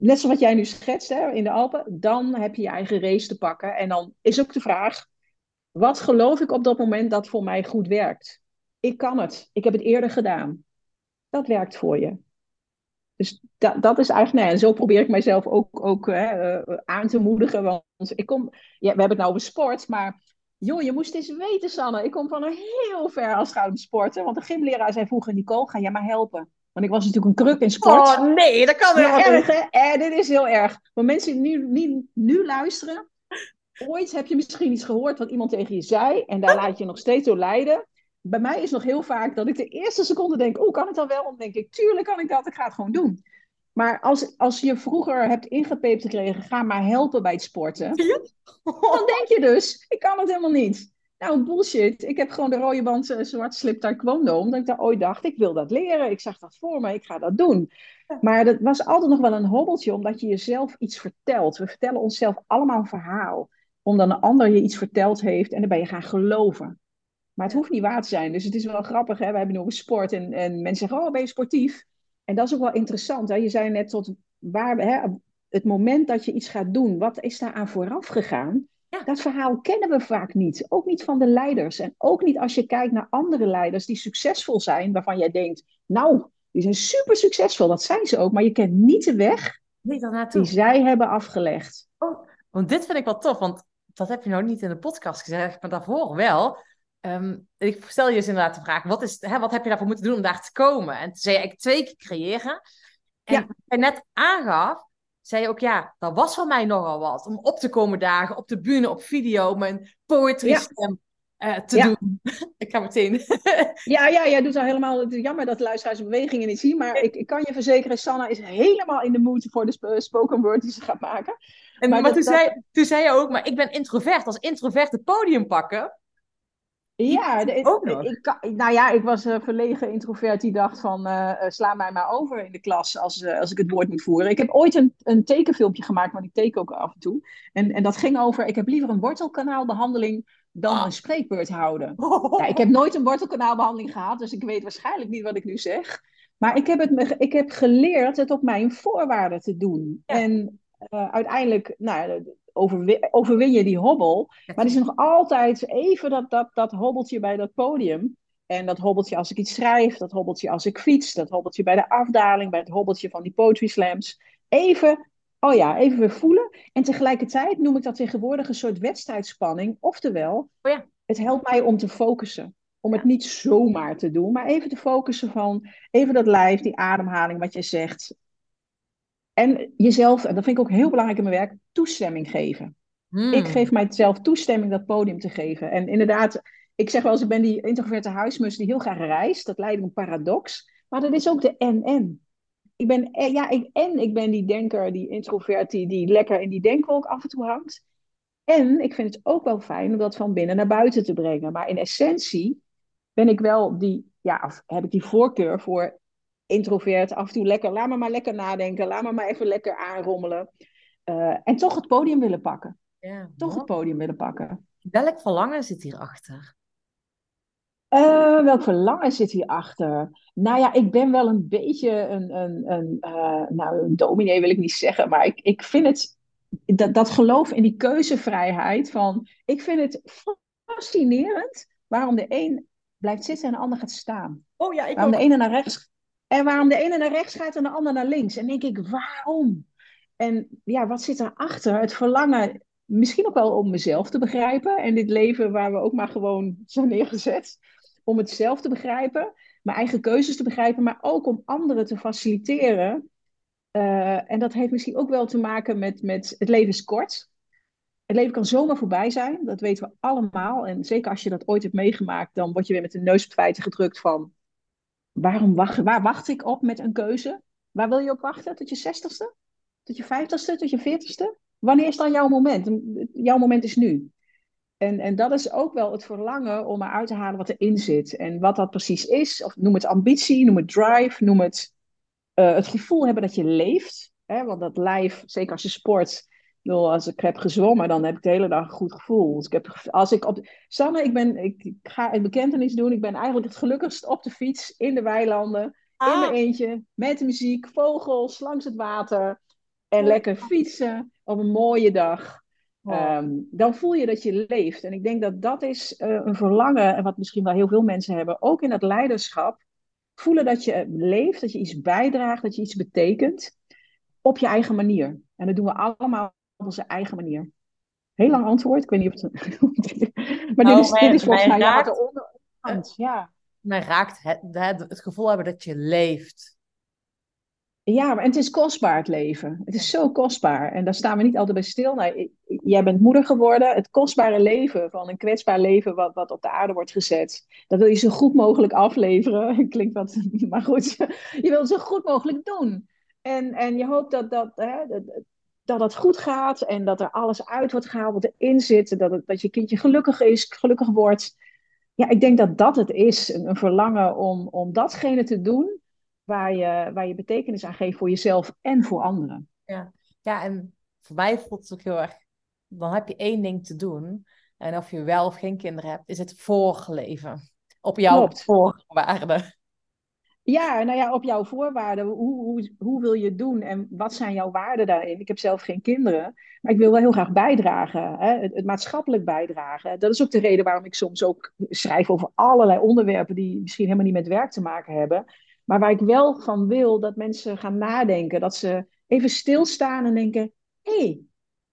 net zoals wat jij nu schetst hè, in de Alpen, dan heb je je eigen race te pakken. En dan is ook de vraag, wat geloof ik op dat moment dat voor mij goed werkt? Ik kan het, ik heb het eerder gedaan. Dat werkt voor je. Dus dat, is eigenlijk, nee, nou en zo probeer ik mijzelf ook, ook hè, uh, aan te moedigen. Want ik kom, ja, we hebben het nou over sport, maar Joh, je moest eens weten, Sanne. Ik kom van heel ver als het gaat om sporten. Want de gymleraar zei vroeger, Nicole, ga jij maar helpen. Want ik was natuurlijk een kruk in sport. Oh nee, dat kan wel. erg, hè? Eh, dit is heel erg. Maar mensen die nu, nu, nu luisteren, ooit heb je misschien iets gehoord wat iemand tegen je zei. En daar laat je nog steeds door leiden. Bij mij is nog heel vaak dat ik de eerste seconde denk, oh, kan ik dat wel? Dan denk ik, tuurlijk kan ik dat, ik ga het gewoon doen. Maar als, als je vroeger hebt ingepept gekregen, ga maar helpen bij het sporten. Dan denk je dus, ik kan het helemaal niet. Nou, bullshit. Ik heb gewoon de rode band uh, zwart slip taekwondo. Omdat ik daar ooit dacht, ik wil dat leren. Ik zag dat voor me, ik ga dat doen. Maar dat was altijd nog wel een hobbeltje, omdat je jezelf iets vertelt. We vertellen onszelf allemaal een verhaal. Omdat een ander je iets verteld heeft en dan ben je gaan geloven. Maar het hoeft niet waar te zijn. Dus het is wel grappig, hè? we hebben nog een sport en, en mensen zeggen, oh, ben je sportief? En dat is ook wel interessant. Hè? Je zei net tot waar, hè, het moment dat je iets gaat doen, wat is daar aan vooraf gegaan? Dat verhaal kennen we vaak niet. Ook niet van de leiders. En ook niet als je kijkt naar andere leiders die succesvol zijn, waarvan jij denkt, nou, die zijn super succesvol, dat zijn ze ook, maar je kent niet de weg die zij hebben afgelegd. Oh, want dit vind ik wel tof, want dat heb je nou niet in de podcast gezegd, maar daarvoor wel. Ehm, ik stel je dus inderdaad de vraag, wat, is, hè, wat heb je daarvoor moeten doen om daar te komen? En toen zei ik twee keer creëren. En ja. wat je net aangaf, zei ook, ja, dat was voor mij nogal wat. Om op te komen dagen, op de bühne, op video, mijn poetry stem uh, te doen. ik ga meteen. ja, ja, jij doet al helemaal. Het is jammer dat de luisteraars bewegingen niet zien. Maar ik, ik kan je verzekeren, Sanna is helemaal in de mood voor de spoken word die ze gaat maken. En, maar, toen, zei, toen zei je ook, maar ik ben introvert. Als introvert het podium pakken. Ja, de, ik, nou ja, ik was een verlegen introvert die dacht van uh, sla mij maar over in de klas als, uh, als ik het woord moet voeren. Ik heb ooit een, een tekenfilmpje gemaakt, maar ik teken ook af en toe. En, en dat ging over, ik heb liever een wortelkanaalbehandeling dan ah. een spreekbeurt houden. Ja, ik heb nooit een wortelkanaalbehandeling gehad, dus ik weet waarschijnlijk niet wat ik nu zeg. Maar ik heb, het, ik heb geleerd het op mijn voorwaarden te doen. En uh, uiteindelijk nou, overwin, overwin je die hobbel. Maar er is nog altijd even dat, dat, dat hobbeltje bij dat podium. En dat hobbeltje als ik iets schrijf, dat hobbeltje als ik fiets, dat hobbeltje bij de afdaling, bij het hobbeltje van die poetry slams. Even oh ja, even weer voelen. En tegelijkertijd noem ik dat tegenwoordig een soort wedstrijdspanning. Oftewel, oh ja. het helpt mij om te focussen. Om het niet zomaar te doen, maar even te focussen van even dat lijf, die ademhaling, wat je zegt. En jezelf, en dat vind ik ook heel belangrijk in mijn werk, toestemming geven. Hmm. Ik geef mijzelf toestemming dat podium te geven. En inderdaad, ik zeg wel eens, ik ben die introverte huismus die heel graag reist. Dat lijkt me een paradox. Maar dat is ook de en-en ik ben, eh, ja, ik, en ik ben die denker, die introvert, die, die lekker in die denkwolk af en toe hangt. En ik vind het ook wel fijn om dat van binnen naar buiten te brengen. Maar in essentie ben ik wel die, ja, of heb ik die voorkeur voor introvert. Af en toe lekker, laat me maar lekker nadenken, laat me maar even lekker aanrommelen. Uh, en toch het podium willen pakken. Ja, toch het podium willen pakken. Welk verlangen zit hierachter? Uh, welk verlangen zit hierachter? Nou ja, ik ben wel een beetje een, een, een, uh, nou, een dominee wil ik niet zeggen, maar ik, ik vind het, dat, dat geloof in die keuzevrijheid van, ik vind het fascinerend waarom de een blijft zitten en de ander gaat staan. Oh ja, ik waarom de ene naar rechts en waarom de ene naar rechts gaat en de ander naar links. En denk ik, waarom? En ja, wat zit erachter? Het verlangen, misschien ook wel om mezelf te begrijpen en dit leven waar we ook maar gewoon zijn neergezet om het zelf te begrijpen, mijn eigen keuzes te begrijpen, maar ook om anderen te faciliteren. Uh, en dat heeft misschien ook wel te maken met, met het leven is kort. Het leven kan zomaar voorbij zijn, dat weten we allemaal. En zeker als je dat ooit hebt meegemaakt, dan word je weer met de neus op feiten gedrukt van... Waarom wacht, waar wacht ik op met een keuze? Waar wil je op wachten? Tot je zestigste? Tot je vijftigste? Tot je veertigste? Wanneer is dan jouw moment? Jouw moment is nu. En, en dat is ook wel het verlangen om eruit te halen wat erin zit. En wat dat precies is, of noem het ambitie, noem het drive, noem het uh, het gevoel hebben dat je leeft. Hè? Want dat lijf, zeker als je sport, als ik heb gezwommen, dan heb ik de hele dag een goed gevoel. Dus ik heb, als ik op, Sanne, ik, ben, ik, ik ga een bekentenis doen. Ik ben eigenlijk het gelukkigst op de fiets, in de weilanden, in mijn ah. eentje, met de muziek, vogels, langs het water. En lekker fietsen op een mooie dag. Ehm, dan voel je dat je leeft. En ik denk dat dat is uh, een verlangen, en wat misschien wel heel veel mensen hebben, ook in het leiderschap. Voelen dat je leeft, dat je iets bijdraagt, dat je iets betekent, op je eigen manier. En dat doen we allemaal op onze eigen manier. Heel lang antwoord, ik weet niet of het... maar dit, is, dit is volgens mij raakt, ja, onder... ja. Mij raakt het, het, het gevoel hebben dat je leeft. Ja, maar het is kostbaar het leven. Het is zo kostbaar. En daar staan we niet altijd bij stil. Nou, jij bent moeder geworden. Het kostbare leven van een kwetsbaar leven wat, wat op de aarde wordt gezet. Dat wil je zo goed mogelijk afleveren. Klinkt wat, maar goed. Je wilt het zo goed mogelijk doen. En, en je hoopt dat dat, hè, dat, dat het goed gaat. En dat er alles uit wordt gehaald wat erin zit. Dat, het, dat je kindje gelukkig is, gelukkig wordt. Ja, ik denk dat dat het is. Een, een verlangen om, om datgene te doen waar je, waar je betekenis aan geeft voor jezelf en voor anderen. Ja, ja en voor mij voelt het ook heel erg, dan heb je één ding te doen. En of je wel of geen kinderen hebt, is het voorleven. Op jouw voorwaarden. Ja, nou ja, op jouw voorwaarden. Hoe, hoe, hoe wil je het doen en wat zijn jouw waarden daarin? Ik heb zelf geen kinderen, maar ik wil wel heel graag bijdragen. Hè? Het, maatschappelijk bijdragen. Dat is ook de reden waarom ik soms ook schrijf over allerlei onderwerpen die misschien helemaal niet met werk te maken hebben. Maar waar ik wel van wil dat mensen gaan nadenken. Dat ze even stilstaan en denken: hé, hey,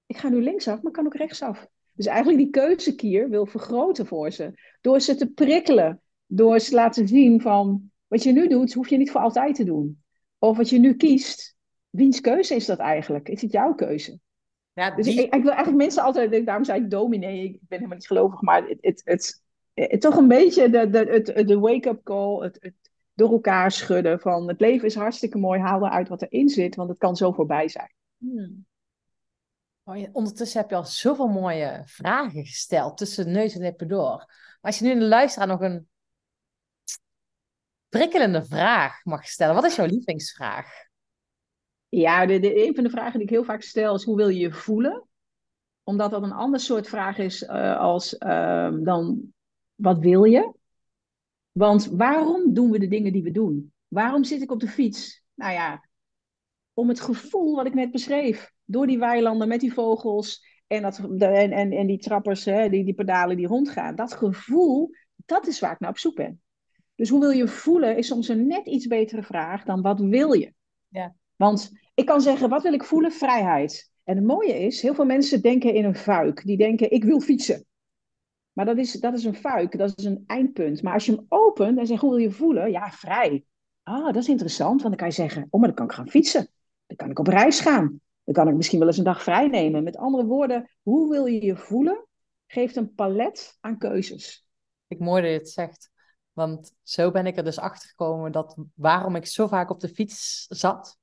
ik ga nu linksaf, maar kan ook rechtsaf. Dus eigenlijk die keuzekier wil vergroten voor ze. Door ze te prikkelen. Door ze te laten zien van, wat je nu doet, hoef je niet voor altijd te doen. Of wat je nu kiest, wiens keuze is dat eigenlijk? Is het jouw keuze? Ja, Dus ik, ik, wil eigenlijk mensen altijd, daarom zei ik dominee, ik ben helemaal niet gelovig, maar het, het, het, toch een beetje de, de, de wake-up call, het, het door elkaar schudden van het leven is hartstikke mooi, haal eruit wat erin zit, want het kan zo voorbij zijn. Hmm. Ondertussen heb je al zoveel mooie vragen gesteld tussen neus en lippen door. Maar als je nu in de luisteraar nog een prikkelende vraag mag stellen, wat is jouw lievelingsvraag? Ja, de, een van de vragen die ik heel vaak stel is: hoe wil je je voelen? Omdat dat een ander soort vraag is uh, als uh, dan: wat wil je? Want waarom doen we de dingen die we doen? Waarom zit ik op de fiets? Nou ja, om het gevoel wat ik net beschreef. Door die weilanden met die vogels en, dat, en, en, en die trappers, hè, die, die pedalen die rondgaan. Dat gevoel, dat is waar ik naar op zoek ben. Dus hoe wil je voelen is soms een net iets betere vraag dan wat wil je? Ja. Want ik kan zeggen, wat wil ik voelen? Vrijheid. En het mooie is, heel veel mensen denken in een fuik. Die denken, ik wil fietsen. Maar dat is, dat is een fuik, dat is een eindpunt. Maar als je hem opent en zegt, hoe wil je voelen? Ja, vrij. Ah, dat is interessant, want dan kan je zeggen, oh, maar dan kan ik gaan fietsen. Dan kan ik op reis gaan. Dan kan ik misschien wel eens een dag vrij nemen. Met andere woorden, hoe wil je je voelen? Geeft een palet aan keuzes. Ik mooi dat je het zegt. Want zo ben ik er dus achter gekomen dat waarom ik zo vaak op de fiets zat.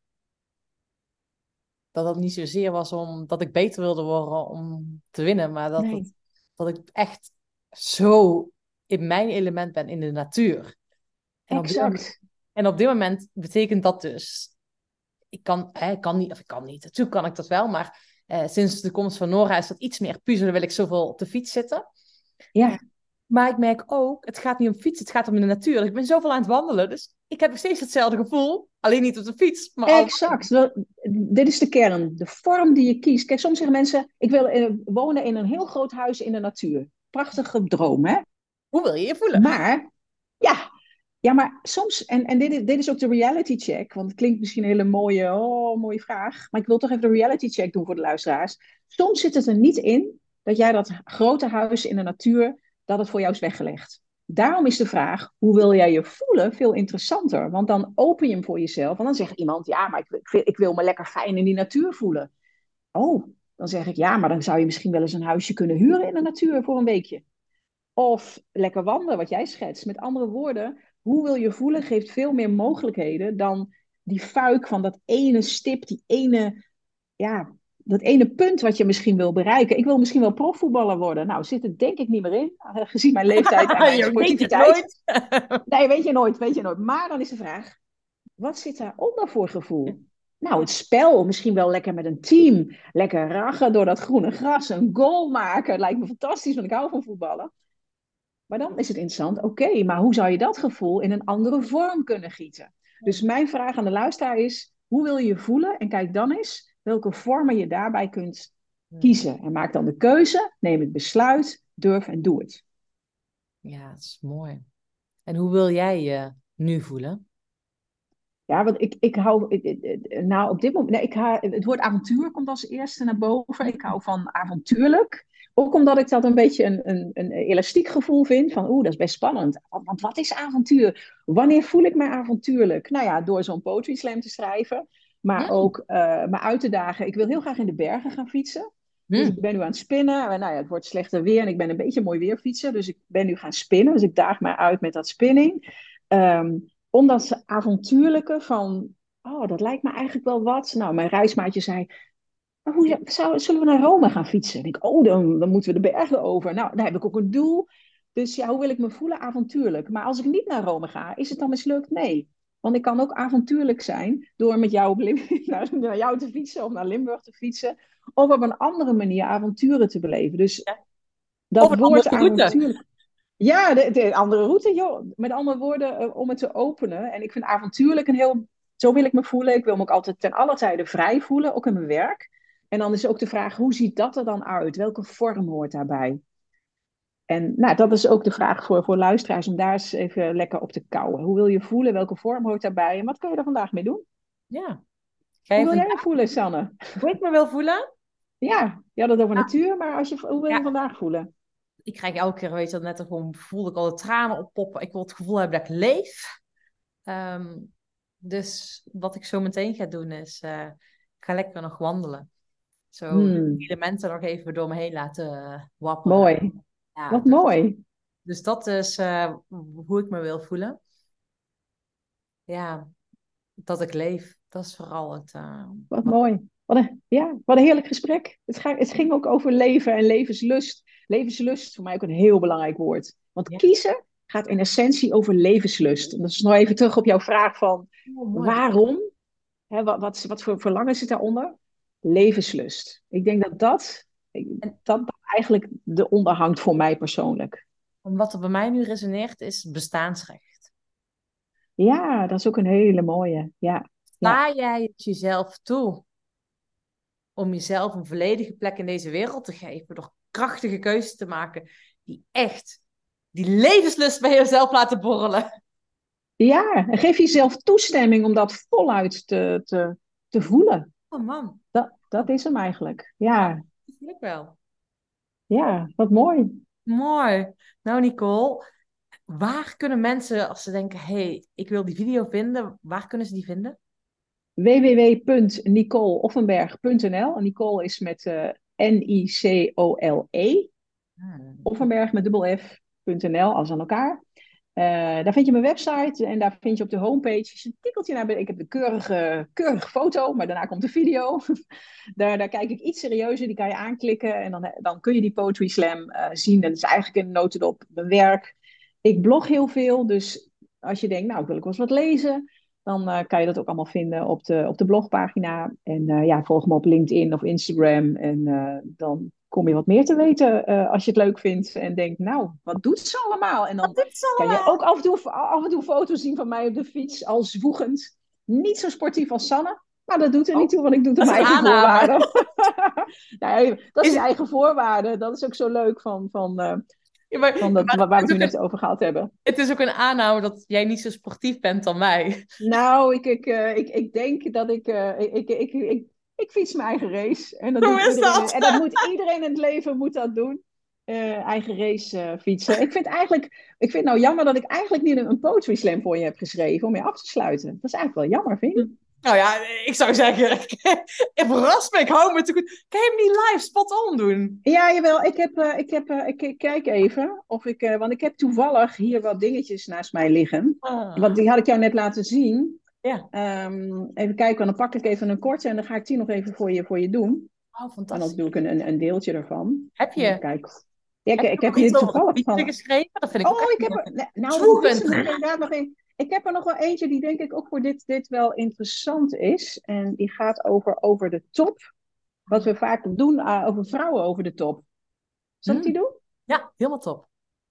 Dat dat niet zozeer was omdat ik beter wilde worden om te winnen, maar dat, het, dat ik echt zo in mijn element ben in de natuur. En exact. Op en op dit moment betekent dat dus ik kan, hè, ik kan niet, of ik kan niet, natuurlijk kan ik dat wel, maar eh, sinds de komst van Nora is dat iets meer puzzelen, wil ik zoveel op de fiets zitten. Ja. Maar ik merk ook, het gaat niet om fietsen, het gaat om de natuur. Ik ben zoveel aan het wandelen, dus ik heb nog steeds hetzelfde gevoel. Alleen niet op de fiets. Maar exact. Dit is de kern. De vorm die je kiest. Kijk, soms zeggen mensen, ik wil wonen in een heel groot huis in de natuur. Prachtige droom, hè? Hoe wil je je voelen? Maar, ja, ja, maar soms, en, en dit, is, dit is ook de reality check, want het klinkt misschien een hele mooie, oh, mooie vraag, maar ik wil toch even de reality check doen voor de luisteraars. Soms zit het er niet in dat jij dat grote huis in de natuur, dat het voor jou is weggelegd. Daarom is de vraag, hoe wil jij je voelen, veel interessanter. Want dan open je hem voor jezelf en dan zegt iemand, ja, maar ik, ik, wil, me lekker fijn in die natuur voelen. Oh, dan zeg ik, ja, maar dan zou je misschien wel eens een huisje kunnen huren in de natuur voor een weekje. Of lekker wandelen, wat jij schetst. Met andere woorden, hoe wil je voelen geeft veel meer mogelijkheden dan die fuik van dat ene stip, die ene, ja, dat ene punt wat je misschien wil bereiken. Ik wil misschien wel profvoetballer worden. Nou, zit het denk ik niet meer in, eh, gezien mijn leeftijd en mijn sportiviteit. nee, weet je nooit, weet je nooit. Maar dan is de vraag, wat zit daaronder voor gevoel? Nou, het spel, misschien wel lekker met een team. Lekker rachen door dat groene gras, een goal maken. Lijkt me fantastisch, want ik hou van voetballen. Maar dan is het interessant, oké, maar hoe zou je dat gevoel in een andere vorm kunnen gieten? Dus mijn vraag aan de luisteraar is, hoe wil je je voelen? En kijk dan eens welke vormen je daarbij kunt kiezen. En maak dan de keuze, neem het besluit, durf en doe het. Ja, dat is mooi. En hoe wil jij je nu voelen? Ja, want ik, ik hou, nou op dit moment, nee, ik het woord avontuur komt als eerste naar boven. Ik hou van avontuurlijk. Ook omdat ik dat een beetje een, een, een elastiek gevoel vind. Van oeh, dat is best spannend. Want wat is avontuur? Wanneer voel ik me avontuurlijk? Nou ja, door zo'n poetry slam te schrijven. Maar ook uh, me uit te dagen. Ik wil heel graag in de bergen gaan fietsen. Dus hmm. ik ben nu aan het spinnen. En nou ja, het wordt slechter weer en ik ben een beetje mooi weer fietsen. Dus ik ben nu gaan spinnen. Dus ik daag mij uit met dat spinning. Um, omdat ze avontuurlijke van... Oh, dat lijkt me eigenlijk wel wat. Nou, mijn reismaatje zei hoe zou, zullen we naar Rome gaan fietsen? En ik, oh, dan, dan moeten we de bergen over. Nou, daar heb ik ook een doel. Dus ja, hoe wil ik me voelen? Avontuurlijk. Maar als ik niet naar Rome ga, is het dan mislukt? Nee. Want ik kan ook avontuurlijk zijn door met jou, op naar, naar jou te fietsen of naar Limburg te fietsen. Of op een andere manier avonturen te beleven. Dus dat woord avontuurlijk. Ja, de, de, andere route, joh. Met andere woorden, uh, om het te openen. En ik vind avontuurlijk een heel... Zo wil ik me voelen. Ik wil me ook altijd ten alle tijde vrij voelen, ook in mijn werk. En dan is ook de vraag, hoe ziet dat er dan uit? Welke vorm hoort daarbij? En nou, dat is ook de vraag voor, voor luisteraars om daar eens even lekker op te kouwen. Hoe wil je voelen? Welke vorm hoort daarbij? En wat kun je er vandaag mee doen? Ja. Hoe wil jij je voelen, Sanne? Hoe ik me wil voelen? Ja, je had het over natuur, maar als je, hoe wil je Ja. vandaag voelen? Ik krijg elke keer, weet je, net gewoon voel ik al de tranen oppoppen. Ik wil het gevoel hebben dat ik leef. Ehm, dus wat ik zo meteen ga doen is, eh, ik ga lekker nog wandelen. Zo Hmm. de elementen nog even door me heen laten eh, wapperen. Mooi, Ja, wat dus, mooi. dus dat is eh, hoe ik me wil voelen. Ja, dat ik leef. Dat is vooral het. eh, Wat mooi. Wat een, ja, wat een heerlijk gesprek. Het, ga, het ging ook over leven en levenslust. Levenslust is voor mij ook een heel belangrijk woord. Want Ja. kiezen gaat in essentie over levenslust. En dat is nog even terug op jouw vraag van oh, waarom? Hè, wat, wat, wat voor verlangen zit daaronder? Levenslust. Ik denk dat dat, dat, dat eigenlijk de onderhangt voor mij persoonlijk. Wat er bij mij nu resoneert is bestaansrecht. Ja, dat is ook een hele mooie. Ja, Sta jij het jezelf toe om jezelf een volledige plek in deze wereld te geven door krachtige keuzes te maken die echt die levenslust bij jezelf laten borrelen? ja en geef jezelf toestemming om dat voluit te, te, te voelen. Oh man, Dat, dat is hem eigenlijk. Ja, ik wel. ja, wat mooi. Mooi. Nou, Nicole, waar kunnen mensen, als ze denken, hé, hey, ik wil die video vinden, waar kunnen ze die vinden? www.nicoleoffenberg.nl. En Nicole is met eh, N-I-C-O-L-E. Hmm. Offenberg met dubbel F.nl, als aan elkaar. Eh, daar vind je mijn website en daar vind je op de homepage. Als een tikkeltje naar. Ik heb een keurige, keurige foto, maar daarna komt de video. daar, daar kijk ik iets serieuzer, die kan je aanklikken en dan, dan kun je die Poetry Slam eh, zien. En dat is eigenlijk een notendop mijn werk. Ik blog heel veel, dus als je denkt, nou, ik wil ik wel eens wat lezen, dan eh, kan je dat ook allemaal vinden op de, op de blogpagina. En ja, volg me op LinkedIn of Instagram. En dan kom je wat meer te weten eh, als je het leuk vindt. En denkt, nou, wat doet ze allemaal? En dan kan je ook af en, toe, af en toe foto's zien van mij op de fiets als zwoegend. Niet zo sportief als Sanne. Maar dat doet er niet toe, want ik doe het op mijn eigen voorwaarden. nee, dat is eigen voorwaarden. Dat is ook zo leuk van, van, eh, Ja, maar, van dat, maar waar we het nu net over gehad hebben. het is ook een aanname dat jij niet zo sportief bent dan mij. Nou, ik, ik, eh, ik, ik denk dat ik, ik, ik, ik, ik, ik fiets mijn eigen race. En dat, Hoe is iedereen, dat? en dat moet iedereen in het leven moet dat doen. Eh, eigen race eh, fietsen. Ik vind eigenlijk, ik vind het nou jammer dat ik eigenlijk niet een, een poetry slam voor je heb geschreven om je af te sluiten. Dat is eigenlijk wel jammer, vind je? Nou ja, ik zou zeggen, verras me, ik hou me te goed. Kan je hem niet live spot on doen? Ja, jawel. Ik, heb, eh, ik, heb, ik, ik kijk even of ik, want ik heb toevallig hier wat dingetjes naast mij liggen. Ah. Want die had ik jou net laten zien. Ja. Ehm, even kijken, dan pak ik even een korte en dan ga ik die nog even voor je, voor je doen. Oh, En dan fantastisch. doe ik een, een, een deeltje ervan. Heb je, kijken. Ja, ik, heb ik hier toevallig van. geschreven? Dat vind ik Oh, ik heb er. Nou, er er inderdaad nog een. Ik heb er nog wel eentje die denk ik ook voor dit, dit wel interessant is. En die gaat over, over de top. Wat we vaak doen ah, over vrouwen over de top. Zal ik die doen? Ja, helemaal top.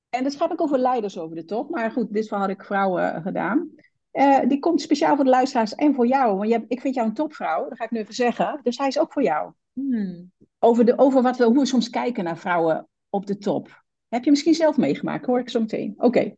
En dat gaat ook over leiders over de top. Maar goed, dit had ik vrouwen eh, gedaan. Eh, die komt speciaal voor de luisteraars en voor jou. Want je ik vind jou een topvrouw, dat ga ik nu even zeggen. Dus hij is ook voor jou. Hmm. Over, de, over wat we, hoe we soms kijken naar vrouwen op de top. Heb je misschien zelf meegemaakt, hoor ik zo meteen. Oké.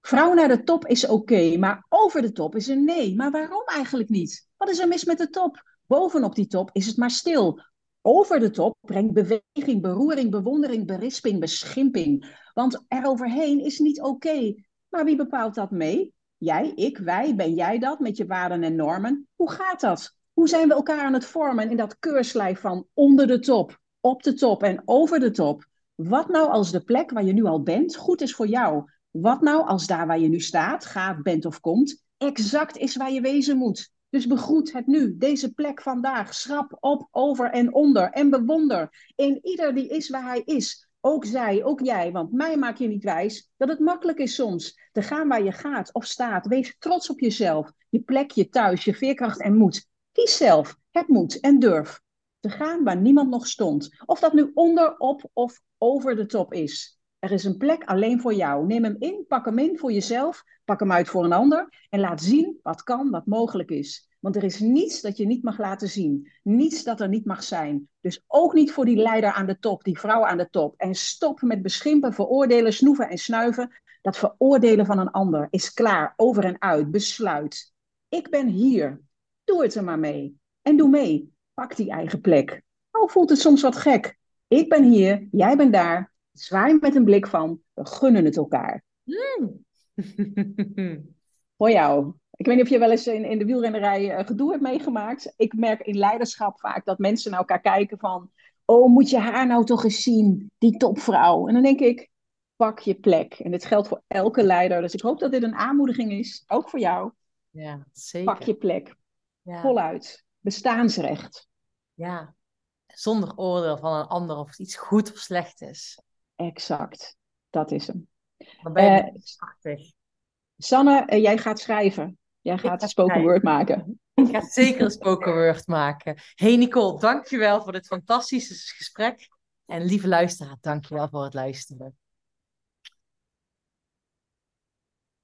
Vrouw naar de top is oké, maar over de top is een nee. Maar waarom eigenlijk niet? Wat is er mis met de top? Bovenop die top is het maar stil. Over de top brengt beweging, beroering, bewondering, berisping, beschimping. Want eroverheen is niet oké. Maar wie bepaalt dat mee? Jij, ik, wij, ben jij dat met je waarden en normen? Hoe gaat dat? Hoe zijn we elkaar aan het vormen in dat keurslijf van onder de top, op de top en over de top? Wat nou als de plek waar je nu al bent goed is voor jou? Wat nou als daar waar je nu staat, gaat, bent of komt, exact is waar je wezen moet? Dus begroet het nu, deze plek vandaag, schrap op, over en onder en bewonder in ieder die is waar hij is. Ook zij, ook jij, want mij maak je niet wijs dat het makkelijk is soms te gaan waar je gaat of staat. Wees trots op jezelf, je plek, je thuis, je veerkracht en moed. Kies zelf, heb moed en durf te gaan waar niemand nog stond. Of dat nu onder, op of over de top is. Er is een plek alleen voor jou. Neem hem in, pak hem in voor jezelf, pak hem uit voor een ander en laat zien wat kan, wat mogelijk is. Want er is niets dat je niet mag laten zien. Niets dat er niet mag zijn. Dus ook niet voor die leider aan de top, die vrouw aan de top. En stop met beschimpen, veroordelen, snoeven en snuiven. Dat veroordelen van een ander is klaar, over en uit, besluit. Ik ben hier. Doe het er maar mee. En doe mee. Pak die eigen plek. jou voelt het soms wat gek. Ik ben hier, jij bent daar. Zwaai met een blik van, we gunnen het elkaar. Mm. Voor jou. Ik weet niet of je wel eens in, in de wielrennerij uh, gedoe hebt meegemaakt. Ik merk in leiderschap vaak dat mensen naar elkaar kijken van... Oh, moet je haar nou toch eens zien, die topvrouw. En dan denk ik, pak je plek. En dit geldt voor elke leider. Dus ik hoop dat dit een aanmoediging is, ook voor jou. Ja, zeker. Pak je plek. Ja. Voluit. Bestaansrecht. Ja. Zonder oordeel van een ander of het iets goed of slecht is. Exact. Dat is hem. Dan ben je Eh, uh. Sanne, eh, jij gaat schrijven. Jij gaat ga spoken word maken. Ik ga zeker een spoken word maken. Hey Nicole, dankjewel voor dit fantastische gesprek. En lieve luisteraar, dankjewel voor het luisteren.